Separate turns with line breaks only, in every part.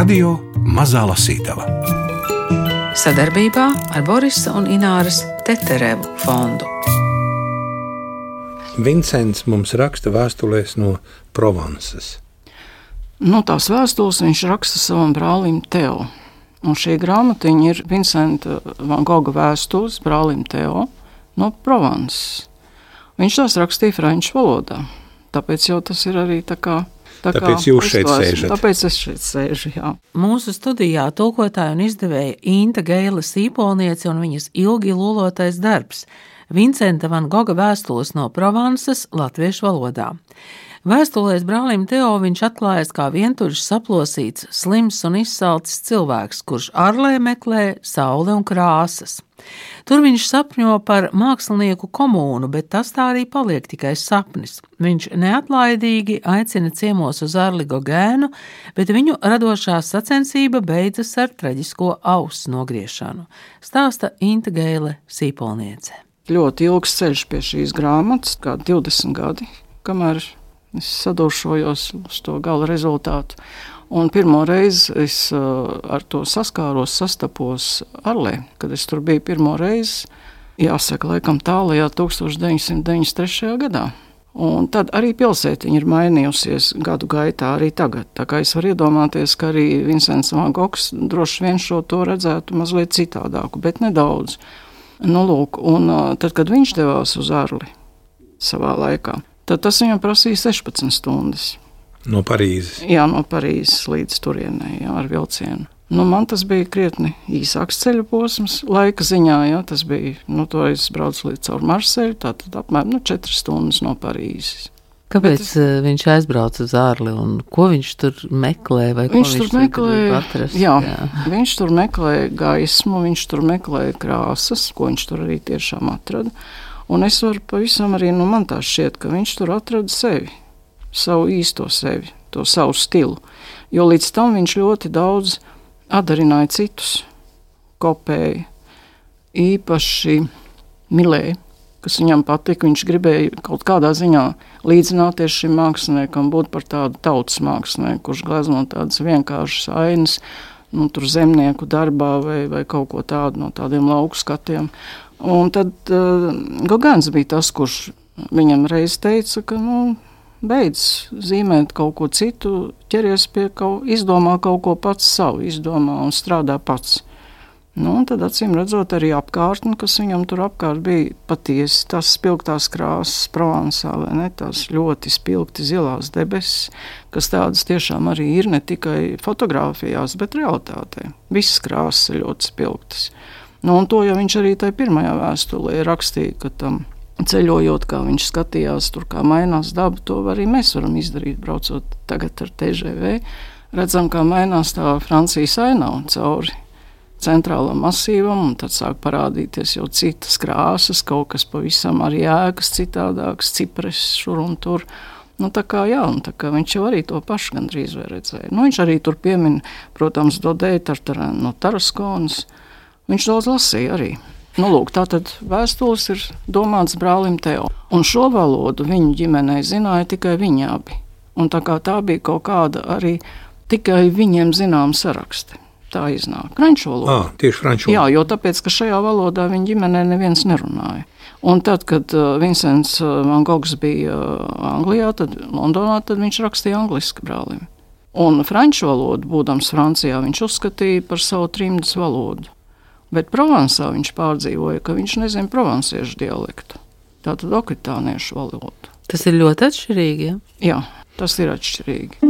Radio Mazā Lasītava
sadarbībā ar Borisa un Ināras Teterevu fondu.
Vincents mums raksta vēstulēs no Provansas.
Nu, tās vēstules viņš raksta savam brālim Teo. Un šī grāmatiņa ir Vincenta Van Gogha vēstules brālim Teo no Provansas. Viņš tās rakstīja franču valodā. Tāpēc jau tas ir arī tā kā Tā
tāpēc jūs šeit sēžat.
Tāpēc es šeit sēžu. Jā.
Mūsu studijā tulkotāja un izdevēja Inta Geila Sīpolniece un viņas ilgi lolotais darbs - Vincenta Van Goga vēstules no Provansas latviešu valodā. Vēstulēs brālim Teo viņš atklājas kā vientuļš, saplosīts, slims un izsalcis cilvēks, kurš ārlē meklē sauli un krāsas. Tur viņš sapņo par mākslinieku komūnu, bet tas tā arī paliek tikai sapnis. Viņš neatlaidīgi aicina ciemos uz Arligo gēnu, bet viņu radošā sacensība beidzas ar traģisko ausu nogriešanu, stāsta Inta Gēle Sīpolniece.
Ļoti ilgs ceļš pie šīs grāmatas, kā 20 gadi, kamēr Es sadūršojos uz to gala rezultātu. Un pirmo reizi es uh, ar to saskāros, sastapos Arlē, kad es tur biju pirmo reizi. Jāsaka, laikam tālākajā 1993. gadā. Un tad arī pilsētiņa ir mainījusies gadu gaitā, arī tagad. Tā kā es varu iedomāties, ka arī Vincents Van Gogs droši vien šo to redzētu mazliet citādāku, bet nedaudz. Nu, lūk, un uh, tad, kad viņš devās uz Arli savā laikā, tad tas viņam prasīja 16 stundas.
No Parīzes.
Jā, no Parīzes līdz turienei jā, ar vilcienu. Nu, man tas bija krietni īsāks ceļu posms, laika ziņā. Jā, tas bija, nu, to es braucu līdz caur Marseļu, tātad apmēram nu, 4 stundas no Parīzes.
Kāpēc Bet, eh, viņš aizbrauca uz ārli un ko viņš tur meklē? Viņš,
viņš tur meklēja, jā, jā. viņš tur meklēja gaismu, viņš tur meklēja krāsas, ko viņš tur arī tiešām atrada. Un es varu pavisam arī, nu, man tā šķiet, ka viņš tur atrada sevi, savu īsto sevi, to savu stilu. Jo līdz tam viņš ļoti daudz atdarināja citus, kopēja, īpaši mīlēja, kas viņam patika. Viņš gribēja kaut kādā ziņā līdzināties šim māksliniekam, būt par tādu tautas mākslinieku, kurš glezno tādas vienkāršas ainas, nu, tur zemnieku darbā vai, vai kaut ko tādu no tādiem lauku skatiem. Un tad uh, Gogans bija tas, kurš viņam reiz teica, ka nu, beidz zīmēt kaut ko citu, ķeries pie kaut kā, izdomā kaut ko pats savu, izdomā un strādā pats. Nu, un tad, acīm redzot, arī apkārtne, kas viņam tur apkārt bija patiesi tās spilgtās krāsas, Provansā, vai ne? Tās ļoti spilgti zilās debesis, kas tādas tiešām arī ir ne tikai fotografijās, bet realitātē. Visas krāsas ir ļoti spilgtas. Nu, to jau viņš arī tajā pirmajā vēstulē rakstīja, ka tam ceļojot, kā viņš skatījās, tur kā mainās daba, to arī mēs varam izdarīt, braucot tagad ar TGV. Redzam, kā mainās tā Francijas ainava cauri centrālam masīvam, un tad sāk parādīties jau citas krāsas, kaut kas pavisam arī ēkas citādāks, cipres šur un tur. Nu, tā kā, jā, tā kā viņš jau arī to pašu gandrīz redzēja. Nu, viņš arī tur piemin, protams, Dodēta Tartarēnu no Taraskonas. Viņš daudz lasīja arī. Nu, lūk, tā tad vēstules ir domāts brālim Teo. Un šo valodu viņu ģimenei zināja tikai viņi abi. Un tā kā tā bija kaut kāda arī tikai viņiem zināma saraksti. Tā iznāk. Franču valoda.
Ah, tieši franču valoda.
Jā, jo tāpēc, ka šajā valodā viņa ģimenē neviens nerunāja. Un tad, kad uh, Vincents uh, Van Gogs bija uh, Anglijā, tad Londonā, tad viņš rakstīja angliski brālim. Un franču valodu, būdams Francijā, viņš uzskatīja par savu trimdas valodu. Bet Provansā viņš pārdzīvoja, ka viņš nezina provansiešu dialektu. Tātad okritāniešu valodu.
Tas ir ļoti atšķirīgi. Ja?
Jā, tas ir atšķirīgi.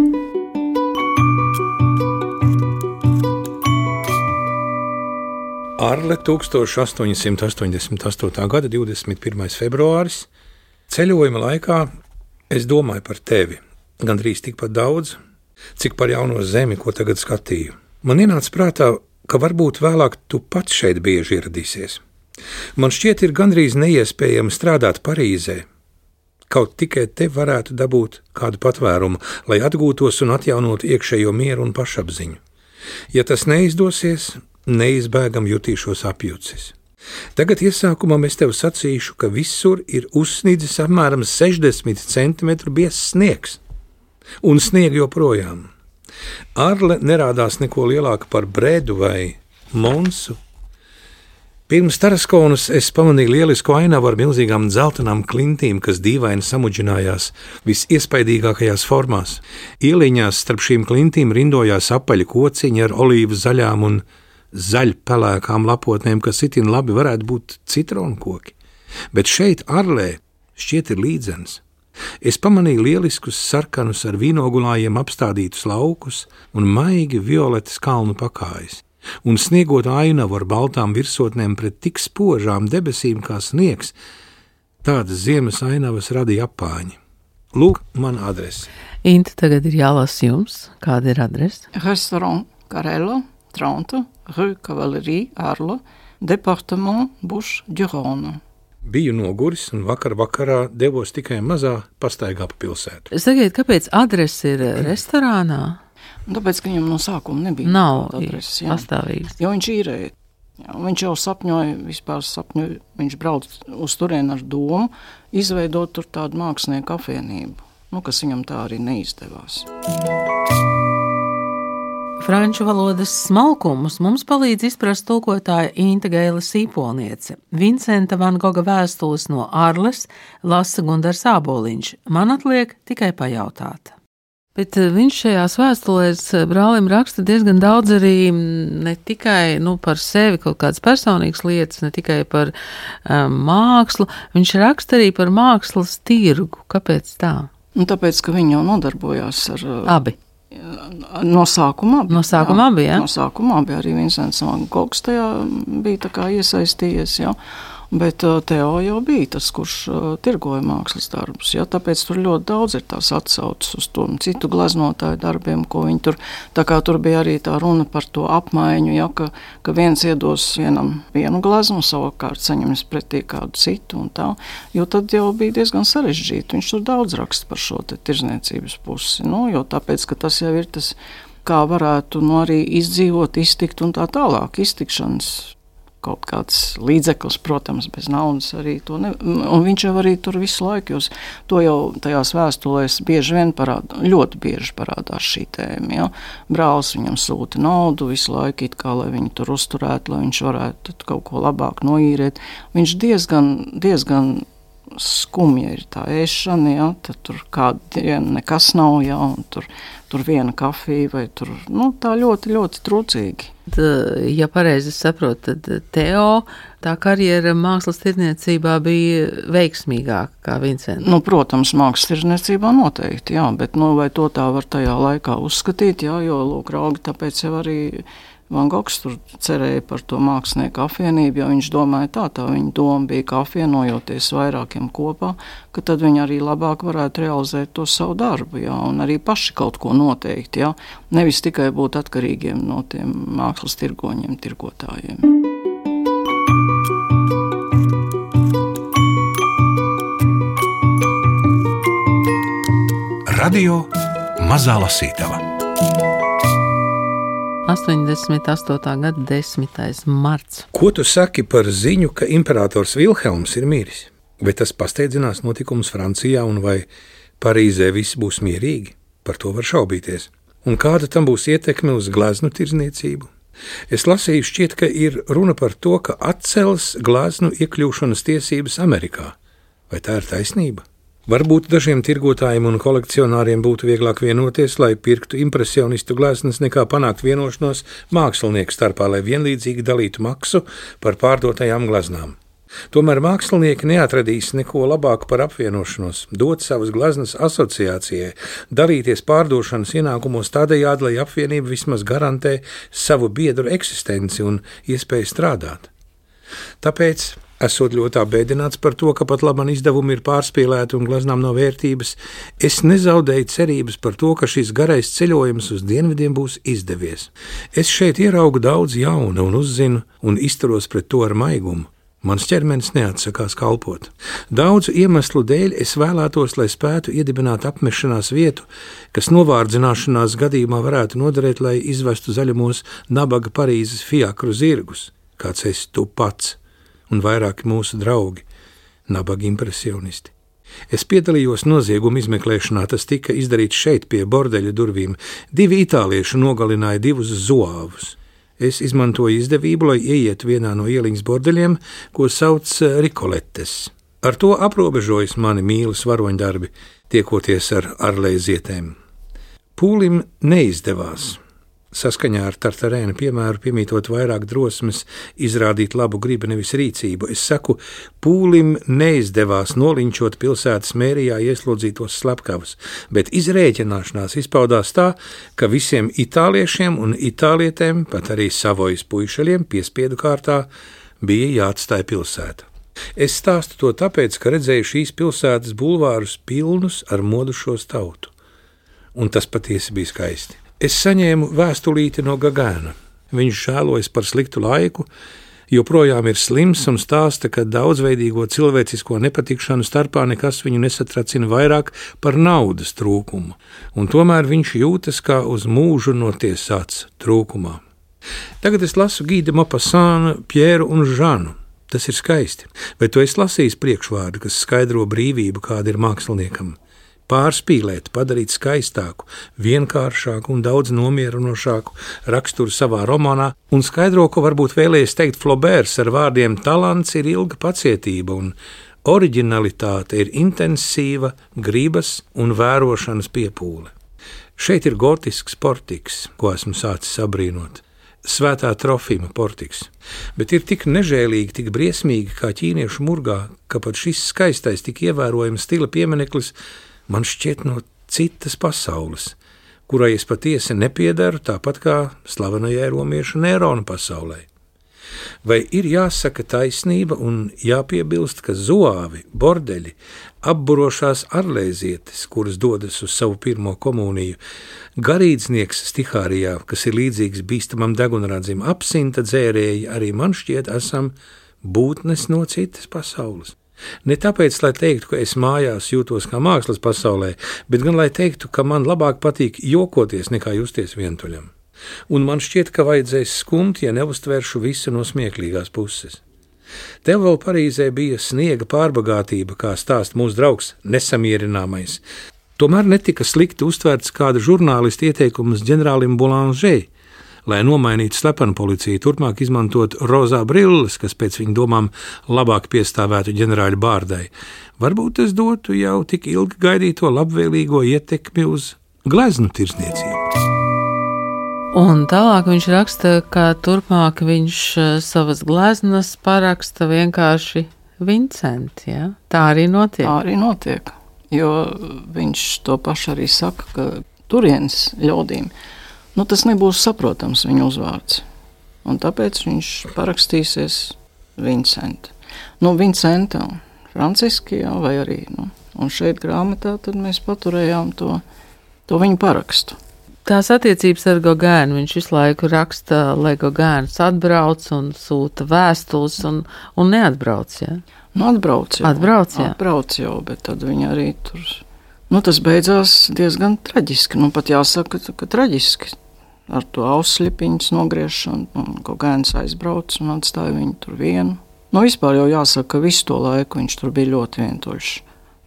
Arle 1888. gada 21. februāris. Ceļojuma laikā es domāju par tevi gandrīz tikpat daudz, cik par jauno zemi, ko tagad skatīju. Man ienāca prātā ka varbūt vēlāk tu pats šeit bieži ieradīsies. Man šķiet, ir gandrīz neiespējami strādāt Parīzē. Kaut tikai te varētu dabūt kādu patvērumu, lai atgūtos un atjaunotu iekšējo mieru un pašapziņu. Ja tas neizdosies, neizbēgam jutīšos apjucis. Tagad iesākumā es tev sacīšu, ka visur ir uzsnidzis apmēram 60 cm biezs sniegs, un snieg joprojām. Arle nerādās neko lielāka par brēdu vai monsu. Pirms Taraskonas es pamanīju lielisku ainavu ar milzīgām dzeltenām klintīm, kas dīvaini samudžinājās visiespaidīgākajās formās. Ieliņās starp šīm klintīm rindojās apaļi kociņi ar olīvu zaļām un zaļpelēkām lapotnēm, kas itin labi varētu būt citronu koki. Bet šeit, Arlē, šķiet ir līdzens. Es pamanīju lieliskus sarkanus ar vīnogulājiem apstādītus laukus un maigi violetas kalnu pakājas un sniegot ainavu ar baltām virsotnēm pret tik spožām debesīm kā sniegs, tādas ziemas ainavas radīja apāņi. Lūk, mana adrese.
Inta tagad ir jālasa jums, kāda ir adrese?
Restaurant Carello, Tronto, Rue Cavalerie, Arlo, Departement Bush, Durona.
Biju noguris un vakar vakarā devos tikai mazā pastaigā pa pilsētu.
Sakiet, kāpēc adrese ir restorānā?
Tāpēc, ka viņam no sākuma nebija
Nav adreses, pastāvīgs.
Jo viņš īrēja. Jā, viņš jau sapņoja, vispār sapņoja, viņš brauc uz turieni ar domu izveidot tur tādu mākslinieku apvienību, nu, kas viņam tā arī neizdevās.
Franču valodas smalkumus mums palīdz izprast tulkotāja Inta Gaila Sīpolniece. Vincenta Van Goga vēstules no Arles lasa Gundars Āboliņš. Man atliek tikai pajautāt. Bet eh, viņš šajās vēstulēs eh, brālim raksta diezgan daudz arī mm, ne tikai nu, par sevi, kaut kādas personīgas lietas, ne tikai par um, mākslu. Viņš raksta arī par mākslas tirgu. Kāpēc tā?
Nu, tāpēc, ka viņi jau nodarbojās ar
abi.
No sākuma abi.
No sākuma abi, jā.
No sākuma abi arī Vincents Gogs tajā bija iesaistījies. Jā. Bet uh, Teo jau bija tas, kurš uh, tirgoja mākslas darbus. Ja? Tāpēc tur ļoti daudz ir tās atsauces uz to citu gleznotāju darbiem, ko viņi tur. Tur bija arī tā runa par to apmaiņu, ja? ka, ka viens iedos vienam vienu gleznu, savukārt saņems pretī kādu citu. Jo tad jau bija diezgan sarežģīti. Viņš tur daudz raksta par šo tirzniecības pusi. Nu, jo tāpēc, ka tas jau ir tas kā varētu nu, arī izdzīvot, iztikt un tā tālāk. Iztikšanas kaut kāds līdzeklis, protams, bez naudas arī to ne. Un viņš jau arī tur visu laiku, jūs to jau tajās vēstulēs bieži vien parāda, ļoti bieži parādās šī tēma. Ja? Brālis viņam sūta naudu visu laiku, it kā lai viņu tur uzturētu, lai viņš varētu kaut ko labāk noīrēt. Viņš diezgan, diezgan skumja ir tā ēšana, ja? tad tur kādu dienu nekas nav, ja? un tur, tur viena kafija vai tur, nu, tā ļoti, ļoti trūcīgi
ja pareizi saprotu, tad Teo tā karjera mākslas tirdzniecībā bija veiksmīgāka kā Vincents.
Nu, protams, mākslas tirdzniecībā noteikti, jā, bet nu, vai to tā var tajā laikā uzskatīt, jā, jo lūk, raugi tāpēc jau arī Van Gogs tur cerēja par to mākslinieku apvienību, jo viņš domāja tā, tā viņa doma bija, ka apvienojoties vairākiem kopā, ka tad viņi arī labāk varētu realizēt to savu darbu, jā, un arī paši kaut ko noteikt, jā, nevis tikai būt atkarīgiem no tiem mākslas tirgoņiem, tirgotājiem.
Radio Mazā Lasītava
88. gada 10. marts.
Ko tu saki par ziņu, ka imperators Vilhelms ir miris? Vai tas pasteidzinās notikums Francijā un vai Parīzē viss būs mierīgi? Par to var šaubīties. Un kāda tam būs ietekme uz gleznu tirzniecību? Es lasīju, šķiet, ka ir runa par to, ka atcels gleznu iekļūšanas tiesības Amerikā. Vai tā ir taisnība? Varbūt dažiem tirgotājiem un kolekcionāriem būtu vieglāk vienoties, lai pirktu impresionistu gleznas, nekā panākt vienošanos mākslinieku starpā, lai vienlīdzīgi dalītu maksu par pārdotajām gleznām. Tomēr mākslinieki neatradīs neko labāku par apvienošanos, dot savas gleznas asociācijai, dalīties pārdošanas ienākumos tādējādi, lai apvienība vismaz garantē savu biedru eksistenci un iespēju strādāt. Tāpēc esot ļoti apbēdināts par to, ka pat labi izdevumi ir pārspīlēti un gleznām nav vērtības, es nezaudēju cerības par to, ka šis garais ceļojums uz dienvidiem būs izdevies. Es šeit ieraugu daudz jaunu un uzzinu un izturos pret to ar maigumu. Mans ķermenis neatsakās kalpot. Daudzu iemeslu dēļ es vēlētos, lai spētu iedibināt apmešanās vietu, kas novārdzināšanās gadījumā varētu noderēt, lai izvestu zaļumos nabaga Parīzes fiakru zirgus, kāds esi tu pats un vairāki mūsu draugi, nabaga impresionisti. Es piedalījos nozieguma izmeklēšanā, tas tika izdarīts šeit, pie bordeļa durvīm. Divi itālieši nogalināja divus zoāvus. Es izmantoju izdevību, lai ieietu vienā no ieliņas bordeļiem, ko sauc eh, Rikoletes. Ar to aprobežojas mani mīlas varoņdarbi, tiekoties ar arlēzietēm. Pūlim neizdevās saskaņā ar Tartarēna piemēru, piemītot vairāk drosmes, izrādīt labu gribu, nevis rīcību. Es saku, pūlim neizdevās noliņķot pilsētas mērijā ieslodzītos slepkavus, bet izrēķināšanās izpaudās tā, ka visiem itāliešiem un itālietēm, pat arī savojas puišaļiem, piespiedu kārtā bija jāatstāj pilsēta. Es stāstu to tāpēc, ka redzēju šīs pilsētas bulvārus pilnus ar modušos tautu, un tas patiesi bija skaisti. Es saņēmu vēstulīti no Gagāna. Viņš žēlojas par sliktu laiku, joprojām ir slims un stāsta, ka daudzveidīgo cilvēcisko nepatikšanu starpā nekas viņu nesatracina vairāk par naudas trūkumu, un tomēr viņš jūtas kā uz mūžu notiesāts trūkumā. Tagad es lasu Gīda Mopasānu, Pjēru un Žanu. Tas ir skaisti, bet tu esi lasījis priekšvārdu, kas skaidro brīvību, kāda ir māksliniekam pārspīlēt, padarīt skaistāku, vienkāršāku un daudz nomierinošāku raksturu savā romānā, un skaidro, ko varbūt vēlējies teikt Flobērs ar vārdiem: talants ir ilga pacietība, un oriģinalitāte ir intensīva gribas un vērošanas piepūle. Šeit ir gotisks portiks, ko esmu sācis abrīnot. Svētā trofima portiks, bet ir tik nežēlīgi, tik briesmīgi kā ķīniešu murgā, ka pat šis skaistais, tik ievērojams stila piemineklis man šķiet no citas pasaules, kurai es patiesi nepiedaru, tāpat kā slavenajai romiešu neironu pasaulē. Vai ir jāsaka taisnība un jāpiebilst, ka zoāvi, bordeļi, apburošās arlēzietes, kuras dodas uz savu pirmo komuniju, garīdznieks Stihārijā, kas ir līdzīgs bīstamam degunradzim, apsinta dzērēji, arī man šķiet, esam būtnes no citas pasaules. Ne tāpēc, lai teiktu, ka es mājās jūtos kā mākslas pasaulē, bet gan lai teiktu, ka man labāk patīk jokoties nekā justies vientuļam. Un man šķiet, ka vajadzēs skumt, ja neuztvēršu visu no smieklīgās puses. Tev vēl Parīzē bija sniega pārbagātība, kā stāst mūsu draugs, nesamierināmais. Tomēr netika slikti uztverts kāda žurnālista ieteikums ģenerālim Boulanger lai nomainītu slepenu policiju, turpmāk izmantot rozā brilles, kas pēc viņa domām labāk piestāvētu ģenerāļa bārdai. Varbūt tas dotu jau tik ilgi gaidīto labvēlīgo ietekmi uz gleznu tirsniecību.
Un tālāk viņš raksta, ka turpmāk viņš eh, savas gleznas paraksta vienkārši Vincents. Ja? Tā arī notiek.
Tā arī notiek. Jo viņš to pašu arī saka, ka turienes ļaudīm nu, tas nebūs saprotams viņa uzvārds. Un tāpēc viņš parakstīsies Vincenta. Nu, Vincenta un Franciski, jā, vai arī nu, šeit grāmatā mēs paturējām to, to viņa parakstu.
Tās attiecības ar Gogēnu viņš visu laiku raksta, lai Gogēns atbrauc un sūta vēstules un, un neatbrauc. Ja?
Nu, atbrauc jau.
Atbrauc, jā.
atbrauc jau, bet tad viņa arī tur Nu, tas beidzās diezgan traģiski. Nu, pat jāsaka, ka, ka traģiski. Ar to auslipiņas nogriešanu, un kāds aizbrauc un atstāja viņu tur vienu. Nu, vispār jau jāsaka, ka visu to laiku viņš tur bija ļoti vientuļš.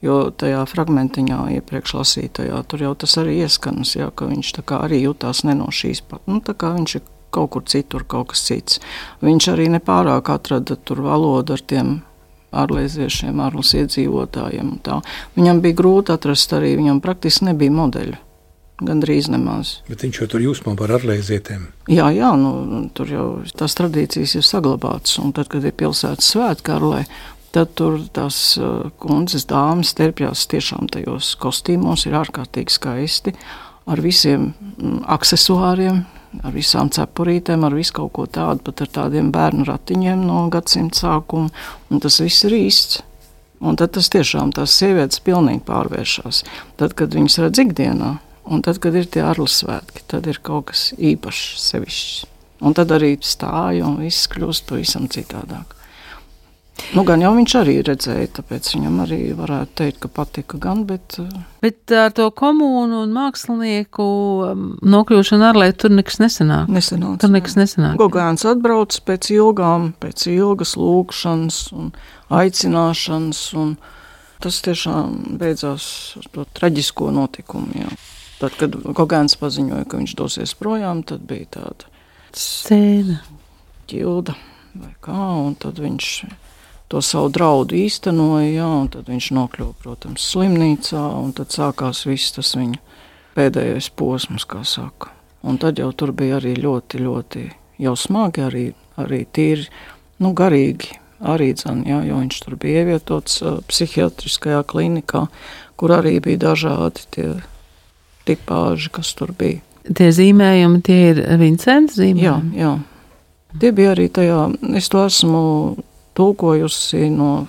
Jo tajā fragmentiņā, iepriekš lasītajā, tur jau tas arī ieskanas, jā, ka viņš arī jutās ne no šīs pat. Nu, viņš ir kaut kur citur, kaut kas cits. Viņš arī nepārāk atrada tur valodu ar tiem ārlieziešiem, ārlus iedzīvotājiem. Viņam bija grūti atrast arī, viņam praktiski nebija modeļu. Gandrīz nemaz.
Bet viņš jau tur jūsmā par arlēzietēm.
Jā, jā nu, tur jau tās tradīcijas ir saglabātas. Un tad, kad ir pilsētas svētki arlē, tad tur tās uh, kundzes, dāmas terpjās tiešām tajos kostīmos, ir ārkārtīgi skaisti ar visiem mm, accessoriem, ar visām cepurītēm, ar visu kaut ko tādu, pat ar tādiem bērnu ratiņiem no gadsimta sākuma. Un tas viss ir īsts. Un tad tas tiešām tās sievietes pilnīgi pārvēršas. Tad, kad viņas redz ikdienā, un tad, kad ir tie ārlus svētki, tad ir kaut kas īpašs, sevišķs. Un tad arī stāja un viss kļūst pavisam citādāk. Nu, gan jau viņš arī redzēja, tāpēc viņam arī varētu teikt, ka patika. Gan, bet,
uh, bet ar to komunu un mākslinieku um, nokļūšanu ārlē tur nekas nesanāk.
Nesanāca,
tur nekas nesanāk.
Gogāns atbrauc pēc ilgām, pēc ilgas lūkšanas un aicināšanas. Un tas tiešām beidzās ar to traģisko notikumu. Jā. Tad, kad Gogēns paziņoja, ka viņš dosies projām, tad bija tāda
scēna,
ķilda vai kā, un tad viņš to savu draudu īstenoja, jā, un tad viņš nokļuva, protams, slimnīcā, un tad sākās viss tas viņa pēdējais posms, kā saka. Un tad jau tur bija arī ļoti, ļoti jau smagi, arī, arī tīri, nu, garīgi arī dzan, jā, jo viņš tur bija ievietots uh, psihiatriskajā klinikā, kur arī bija dažādi tie tipāži, kas tur bija.
Tie zīmējumi, tie ir Vincents zīmējumi?
Jā, jā. Tie bija arī tajā, es to esmu tulkojusi no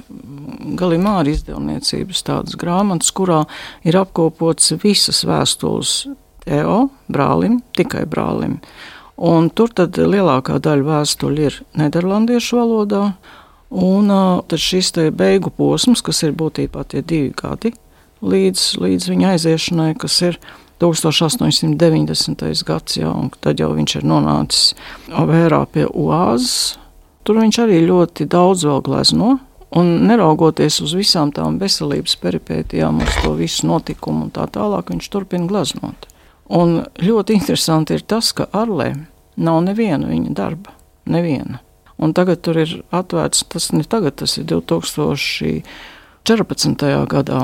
Galimāra izdevniecības tādas grāmatas, kurā ir apkopots visas vēstules Teo brālim, tikai brālim. Un tur tad lielākā daļa vēstuļu ir nederlandiešu valodā, Un tad šis beigu posms, kas ir būtībā tie divi gadi līdz, līdz viņa aiziešanai, kas ir 1890. gads, jā, un tad jau viņš ir nonācis vērā pie oāzes. Tur viņš arī ļoti daudz vēl glezno, un neraugoties uz visām tām veselības peripētijām, uz to visu notikumu un tā tālāk, viņš turpina gleznot. Un ļoti interesanti ir tas, ka Arlē nav neviena viņa darba, neviena. Un tagad tur ir atvērts, tas ne tagad, tas ir 2014. gadā,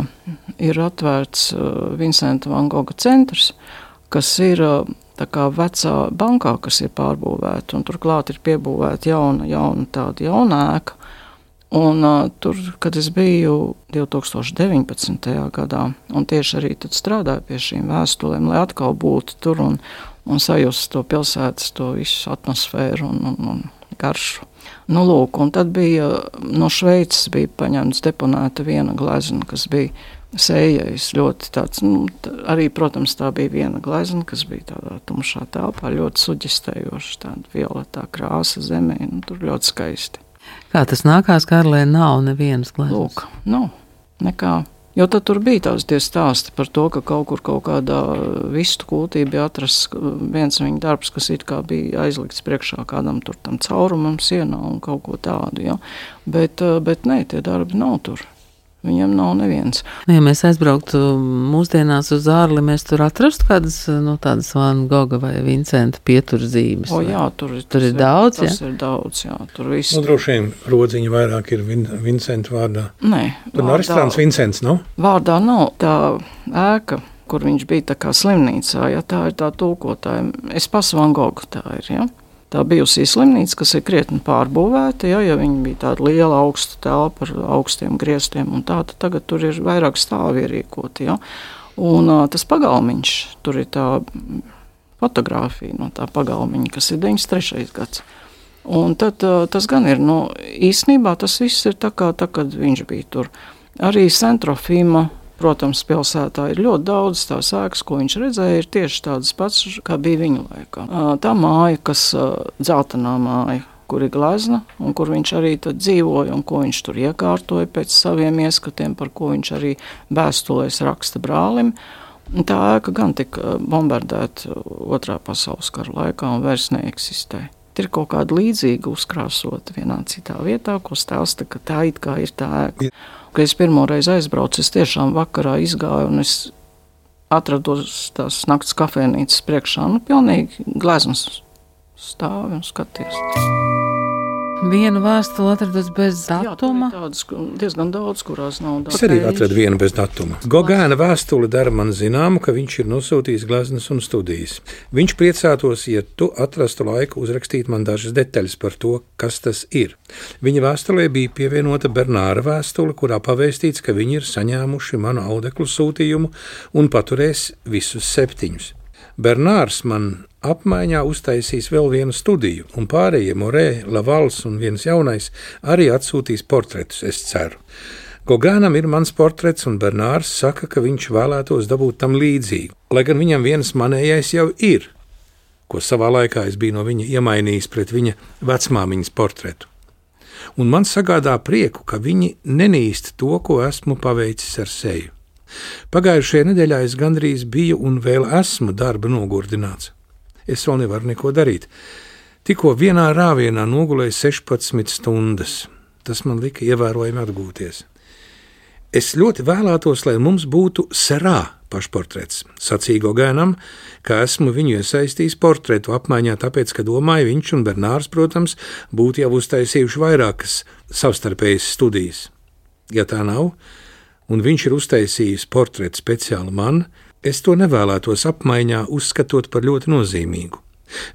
ir atvērts uh, Vincenta Van Gogha centrs, kas ir uh, kā vecā bankā, kas ir pārbūvēta, turklāt ir piebūvēta jauna, jauna tāda jauna ēka. Un, uh, tur, kad es biju 2019. gadā, un tieši arī strādāju pie šīm vēstulēm, lai atkal būtu tur un, un sajustu to pilsētas, to visu atmosfēru un, un, un garšu. Nu, lūk, un tad bija no Šveices bija paņemts deponēta viena glezna, kas bija sējais ļoti tāds, nu, arī, protams, tā bija viena glezna, kas bija tādā tumšā telpā, ļoti suģistējoša, tāda violetā krāsa zemē, nu, tur ļoti skaisti.
Kā tas nākās, Karlē, nav nevienas gleznas?
Lūk, nav nekā. Jo tad tur bija tās stāsti par to, ka kaut kur kaut kādā vistu kūtī bija atrasts viens viņa darbs, kas it kā bija aizlikts priekšā kādam tur tam caurumam sienā un kaut ko tādu. Ja? Bet, bet nē, tie darbi nav tur. Viņam nav neviens.
Nu, ja mēs aizbrauktu mūsdienās uz ārli, mēs tur atrastu kādas no nu, tādas Van Goga vai Vincenta pieturzīmes.
O, jā, tur,
tur ir, ir daudz.
Tas
ja?
ir daudz, jā. Tur viss.
Nu, droši vien rodziņa vairāk ir Vin Vincenta vārdā.
Nē.
Tur nav restorāns Vincents, nav?
No? Vārdā nav tā ēka kur viņš bija tā kā slimnīcā, ja tā ir tā tulkotāja. Es pasu Van Gogu tā ir, ja. Tā bijusī slimnīca, kas ir krietni pārbūvēta, ja, ja viņa bija tāda liela augsta telpa ar augstiem griestiem, tā, tad tagad tur ir vairāk stāvi ierīkoti. Ja. Un tas pagalmiņš, tur ir tā fotografija no tā pagalmiņa, kas ir 93. gads. Un tad tas gan ir, nu, īstenībā tas viss ir tā kā, tā, kad viņš bija tur. Arī centrofīma Protams, pilsētā ir ļoti daudz tās ēkas, ko viņš redzēja, ir tieši tādas pats, kā bija viņa laikā. Tā māja, kas dzeltenā māja, kur ir glezna, un kur viņš arī dzīvoja, un ko viņš tur iekārtoja pēc saviem ieskatiem, par ko viņš arī vēstulēs raksta brālim. Tā ēka gan tika bombardēta Otrā pasaules kara laikā un vairs neeksistē. Ir kaut kāda līdzīga uzkrāsota vienā citā vietā, ko stāsta, ka tā it kā ir tā ēka. Kad es pirmo reizi aizbraucu, es tiešām vakarā izgāju un es atrados tās naktas kafejnīcas priekšā. Nu, pilnīgi gleznas stāvi un skaties.
Vienu vēstuli atradas bez datuma.
Jā, tādas diezgan daudz, kurās nav
datuma. Es arī atradu vienu bez datuma. Gogēna vēstule dara man zināmu, ka viņš ir nosūtījis gleznas un studijas. Viņš priecātos, ja tu atrastu laiku uzrakstīt man dažas detaļas par to, kas tas ir. Viņa vēstulē bija pievienota Bernāra vēstule, kurā pavēstīts, ka viņi ir saņēmuši manu audeklu sūtījumu un paturēs visus septiņus. Bernārs man apmaiņā uztaisīs vēl vienu studiju, un pārējie Morē, Lavals un viens jaunais arī atsūtīs portretus, es ceru. Gogānam ir mans portrets, un Bernārs saka, ka viņš vēlētos dabūt tam līdzīgu, lai gan viņam viens manējais jau ir, ko savā laikā es biju no viņa iemainījis pret viņa vecmāmiņas portretu. Un man sagādā prieku, ka viņi nenīst to, ko esmu paveicis ar seju. Pagājušajā nedēļā es gandrīz biju un vēl esmu darba nogurdināts es vēl nevaru neko darīt. Tikko vienā rāvienā nogulēju 16 stundas. Tas man lika ievērojami atgūties. Es ļoti vēlētos, lai mums būtu serā pašportrets. Sacīja Gogēnam, ka esmu viņu iesaistījis portretu apmaiņā, tāpēc, ka domāju, viņš un Bernārs, protams, būtu jau uztaisījuši vairākas savstarpējas studijas. Ja tā nav, un viņš ir uztaisījis portretu speciāli man, es to nevēlētos apmaiņā uzskatot par ļoti nozīmīgu.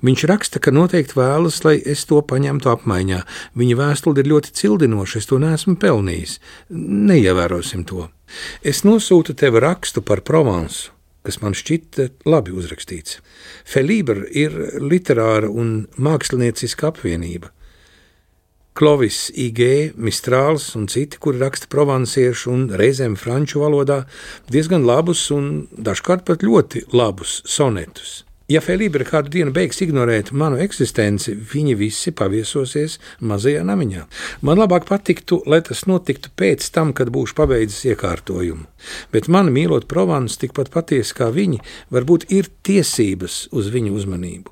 Viņš raksta, ka noteikti vēlas, lai es to paņemtu apmaiņā. Viņa vēstule ir ļoti cildinoša, es to neesmu pelnījis. Neievērosim to. Es nosūtu tev rakstu par Provansu, kas man šķita labi uzrakstīts. Felibra ir literāra un mākslinieciska apvienība. Klovis, IG, Mistrāls un citi, kuri raksta provansiešu un reizēm franču valodā, diezgan labus un dažkārt pat ļoti labus sonetus. Ja Felibra kādu dienu beigs ignorēt manu eksistenci, viņi visi paviesosies mazajā namiņā. Man labāk patiktu, lai tas notiktu pēc tam, kad būšu pabeidzis iekārtojumu. Bet man mīlot Provānu tikpat patiesi kā viņi, varbūt ir tiesības uz viņu uzmanību.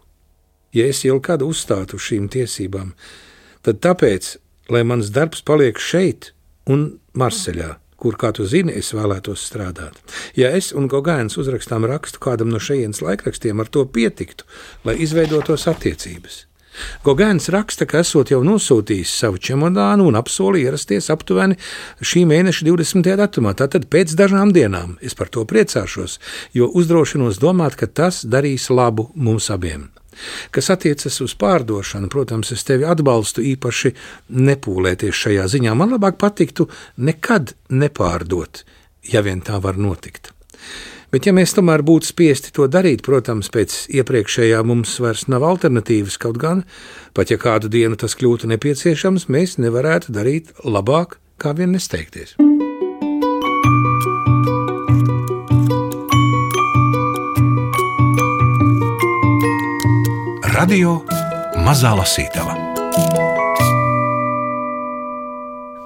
Ja es jau kādu uzstātu uz šīm tiesībām, tad tāpēc, lai mans darbs paliek šeit un Marseļā kur, kā tu zini, es vēlētos strādāt. Ja es un Gogēns uzrakstām rakstu kādam no šejienes laikrakstiem, ar to pietiktu, lai izveidotos attiecības. Gogēns raksta, ka esot jau nosūtījis savu čemodānu un apsolīja ierasties aptuveni šī mēneša 20. datumā. Tātad pēc dažām dienām es par to priecāšos, jo uzdrošinos domāt, ka tas darīs labu mums abiem. Kas attiecas uz pārdošanu, protams, es tevi atbalstu īpaši nepūlēties šajā ziņā. Man labāk patiktu nekad nepārdot, ja vien tā var notikt. Bet, ja mēs tomēr būtu spiesti to darīt, protams, pēc iepriekšējā mums vairs nav alternatīvas, kaut gan, pat ja kādu dienu tas kļūtu nepieciešams, mēs nevarētu darīt labāk, kā vien nesteigties.
Radio Mazā Lasītava.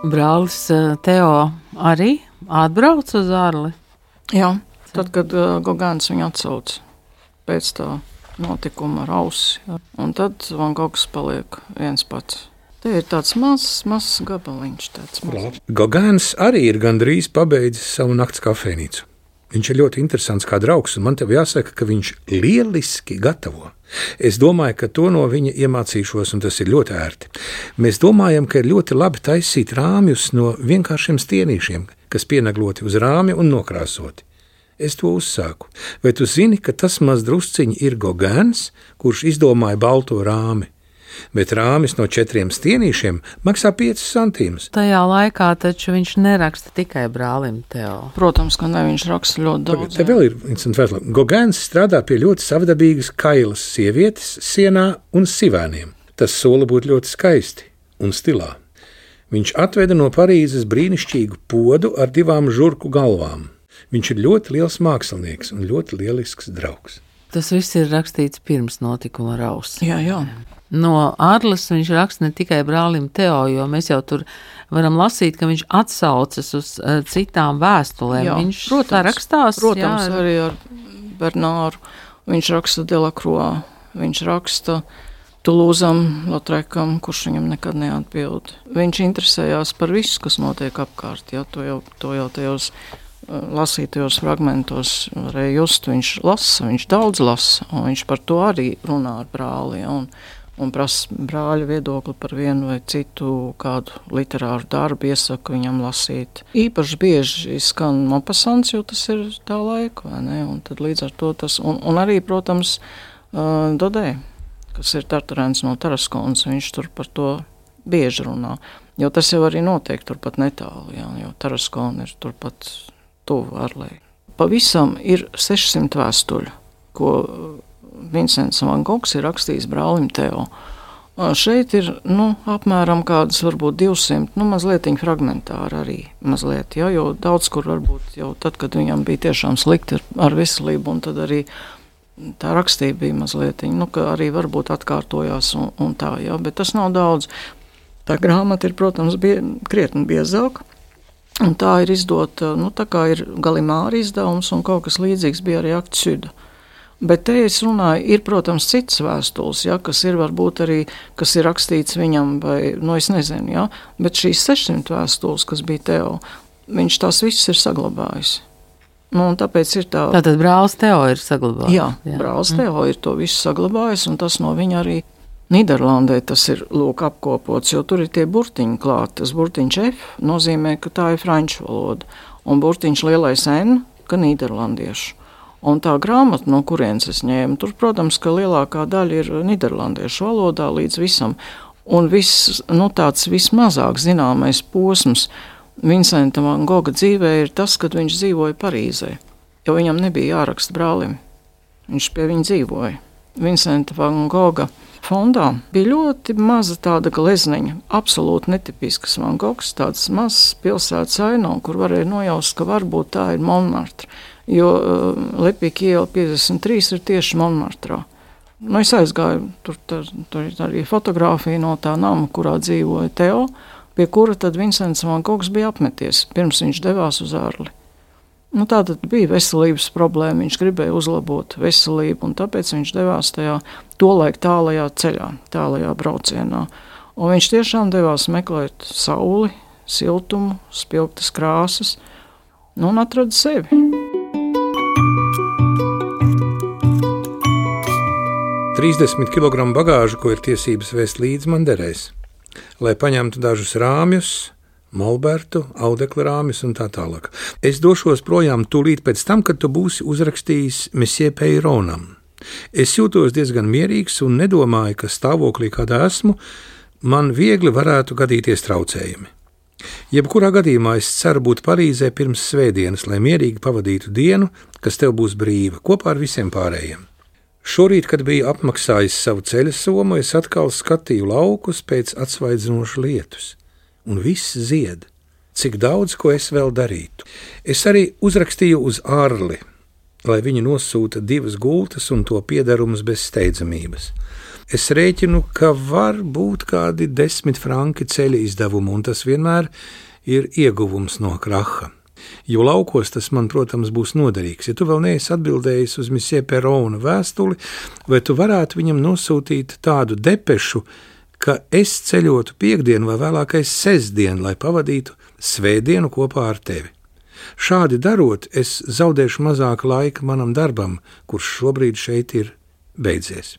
Brālis eh, Teo arī atbrauc uz ārli.
Jā, tad, kad uh, Gogāns viņu atsauca pēc tā notikuma ar ausi, un tad Van Gogs paliek viens pats. Te ir tāds mazs, mazs gabaliņš.
Gogāns arī ir gandrīz pabeidzis savu nakts kafejnīcu. Viņš ir ļoti interesants kā draugs, un man te jāsaka, ka viņš lieliski gatavo. Es domāju, ka to no viņa iemācīšos, un tas ir ļoti ērti. Mēs domājam, ka ir ļoti labi taisīt rāmjus no vienkāršiem stienīšiem, kas pienegloti uz rāmja un nokrāsoti. Es to uzsāku. Vai tu zini, ka tas maz drusciņi ir Gogēns, kurš izdomāja balto rāmi? Bet rāmis no četriem stienīšiem maksā 5 centīmus.
Tajā laikā taču viņš neraksta tikai brālim Teo.
Protams, ka ne, viņš raksta ļoti daudz.
Te vēl ir interesanti vēlāk. Gogēns strādā pie ļoti savdabīgas kailas sievietes sienā un sivēniem. Tas sola būt ļoti skaisti un stilā. Viņš atveda no Parīzes brīnišķīgu podu ar divām žurku galvām. Viņš ir ļoti liels mākslinieks un ļoti lielisks draugs.
Tas viss ir rakstīts pirms notikuma rausa.
Jā, jā.
No Arles viņš raksta ne tikai brālim Teo, jo mēs jau tur varam lasīt, ka viņš atsaucas uz uh, citām vēstulēm. Jā, viņš protams, tā rakstās.
Protams, jā, arī ar Bernāru. Viņš raksta Delakroā, viņš raksta Tulūzam, Lotrekam, kurš viņam nekad neatbild. Viņš interesējās par visu, kas notiek apkārt. Jā, to jau, to jau tajos uh, lasītajos fragmentos varēja just. Viņš lasa, viņš daudz lasa, un viņš par to arī runā ar brāli. Un, un prasa brāļa viedokli par vienu vai citu kādu literāru darbu, iesaka viņam lasīt. Īpaši bieži skan mopasants, jo tas ir tā laika, vai ne? Un tad līdz ar to tas, un, un arī, protams, Dodē, kas ir Tartarēns no Taraskonas, viņš tur par to bieži runā, jo tas jau arī notiek turpat netālu, jā, jo Taraskona ir turpat tuvu Arlē. Pavisam ir 600 vēstuļu, ko Vincents Van Gogs ir rakstījis brālim Teo. Šeit ir nu, apmēram kādas, varbūt 200, nu, mazliet fragmentāri arī. Mazliet, ja, jo daudz kur varbūt jau tad, kad viņam bija tiešām slikti ar veselību, un tad arī tā rakstība bija mazliet, nu, ka arī varbūt atkārtojās un, un tā, ja, bet tas nav daudz. Tā grāmata ir, protams, bie, krietni biezāka. Un tā ir izdota, nu, tā kā ir Galimāra izdevums, un kaut kas līdzīgs bija arī Akts Suda. Bet te es runāju, ir, protams, citas vēstules, ja, kas ir varbūt arī, kas ir rakstīts viņam, vai, nu, es nezinu, ja, bet šīs 600 vēstules, kas bija Teo, viņš tās visas ir saglabājis. Nu, tāpēc ir tā.
Tātad brālis Teo ir saglabājis.
Jā, jā. brālis mm. Teo ir to visu saglabājis, un tas no viņa arī Nīderlandē tas ir lūk, apkopots, jo tur ir tie burtiņi klāti. Tas burtiņš F nozīmē, ka tā ir franču valoda, un burtiņš lielais N, ka nīderlandiešu. Un tā grāmata, no kurienes es ņēmu, tur, protams, ka lielākā daļa ir nīderlandiešu valodā līdz visam. Un viss, nu, tāds vismazāk zināmais posms Vincenta Van Goga dzīvē ir tas, kad viņš dzīvoja Parīzē, jo viņam nebija jāraksta brālim. Viņš pie viņa dzīvoja. Vincenta Van Goga fondā bija ļoti maza tāda glezniņa, absolūti netipisks Van Gogs, tāds mazs pilsētas aino, kur varēja nojaust, ka varbūt tā ir Monmartre, jo Lepīka iela 53 ir tieši Monmartrā. Nu, es aizgāju, tur, tur, tur ir arī fotografija no tā nama, kurā dzīvoja Teo, pie kura tad Vincents Van Gogs bija apmeties, pirms viņš devās uz ārli. Nu, tā tad bija veselības problēma, viņš gribēja uzlabot veselību, un tāpēc viņš devās tajā tolaik tālajā ceļā, tālajā braucienā. Un viņš tiešām devās meklēt sauli, siltumu, spilgtas krāsas, nu, un atrada sevi.
30 kg bagāžu, ko ir tiesības vēst līdzi man derēs, lai paņemtu dažus rāmjus, molbertu, audekla rāmjus un tā tālāk. Es došos projām tūlīt pēc tam, kad tu būsi uzrakstījis Messie Peironam. Es jūtos diezgan mierīgs un nedomāju, ka stāvoklī, kādā esmu, man viegli varētu gadīties traucējumi. Jebkurā gadījumā es ceru būt Parīzē pirms svētdienas, lai mierīgi pavadītu dienu, kas tev būs brīva, kopā ar visiem pārējiem. Šorīt, kad biju apmaksājis savu ceļa somu, es atkal skatīju laukus pēc atsvaidzinošas lietus, un viss zied. Cik daudz ko es vēl darītu. Es arī uzrakstīju uz ārli, lai viņi nosūta divas gultas un to piedarumus bez steidzamības. Es rēķinu, ka var būt kādi desmit franki ceļa izdevumi, un tas vienmēr ir ieguvums no kraha jo laukos tas man, protams, būs noderīgs. Ja tu vēl neesi atbildējis uz Misija Perona vēstuli, vai tu varētu viņam nosūtīt tādu depešu, ka es ceļotu piekdienu vai vēlākais sestdienu, lai pavadītu svētdienu kopā ar tevi. Šādi darot, es zaudēšu mazāk laika manam darbam, kurš šobrīd šeit ir beidzies.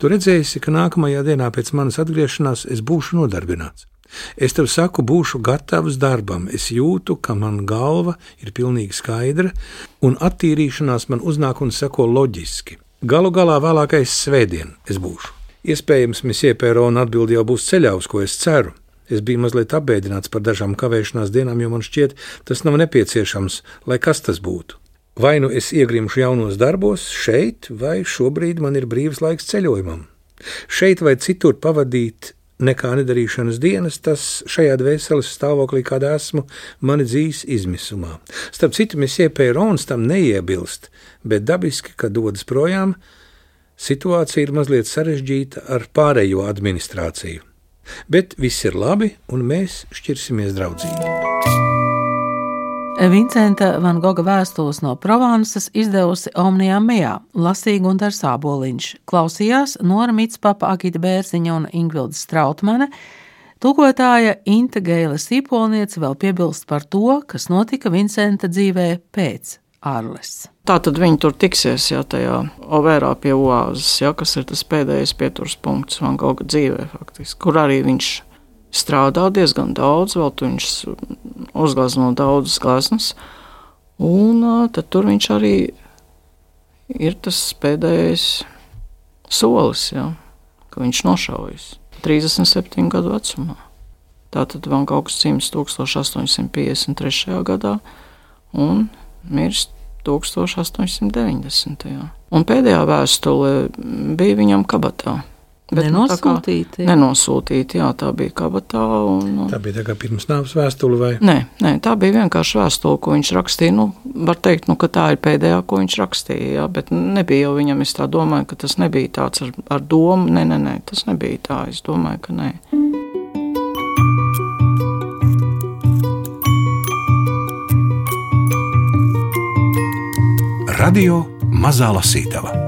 Tu redzēsi, ka nākamajā dienā pēc manas atgriešanās es būšu nodarbināts. Es tev saku, būšu gatavs darbam. Es jūtu, ka man galva ir pilnīgi skaidra, un attīrīšanās man uznāk un seko loģiski. Galu galā vēlākais svētdien es būšu. Iespējams, Misija Pērona atbildi jau būs ceļā, uz ko es ceru. Es biju mazliet apbēdināts par dažām kavēšanās dienām, jo man šķiet, tas nav nepieciešams, lai kas tas būtu. Vai nu es iegrimšu jaunos darbos šeit, vai šobrīd man ir brīvs laiks ceļojumam. Šeit vai citur pavadīt nekā nedarīšanas dienas, tas šajā dvēseles stāvoklī, kādā esmu, mani dzīs izmisumā. Starp citu, Messie Pērons tam neiebilst, bet dabiski, kad dodas projām, situācija ir mazliet sarežģīta ar pārējo administrāciju. Bet viss ir labi, un mēs šķirsimies draudzīgi.
Vincenta Van Goga vēstules no Provansas izdevusi Omnijā Mejā, lasīja Gunārs Sāboliņš, klausījās Nora Mitspapa, Agita Bērziņa un Ingvilda Strautmane. Tūkotāja Inte Geila Sīpolniece vēl piebilst par to, kas notika Vincenta dzīvē pēc Arles.
Tā tad viņi tur tiksies, ja tajā Overā pie Oāzes, ja, kas ir tas pēdējais pieturas punkts Van Goga dzīvē, faktiski, kur arī viņš strādā diezgan daudz, vēl tur viņš uzglezno daudzas gleznas. Un tad tur viņš arī ir tas pēdējais solis, ja, ka viņš nošaujas 37 gadu vecumā. Tātad Van Gauks cimds 1853. gadā un mirst 1890. Un pēdējā vēstule bija viņam kabatā.
Bet, nenosūtīti.
Nu, kā, nenosūtīti, jā, tā bija kabatā. Un,
nu. tā bija tā kā pirms nāves vēstule vai?
Nē, nē, tā bija vienkārši vēstule, ko viņš rakstīja. Nu, var teikt, nu, ka tā ir pēdējā, ko viņš rakstīja, jā, bet nebija jau viņam, es tā domāju, ka tas nebija tāds ar, ar domu. Nē, nē, nē, tas nebija tā, es domāju, ka nē.
Radio Mazā Lasītava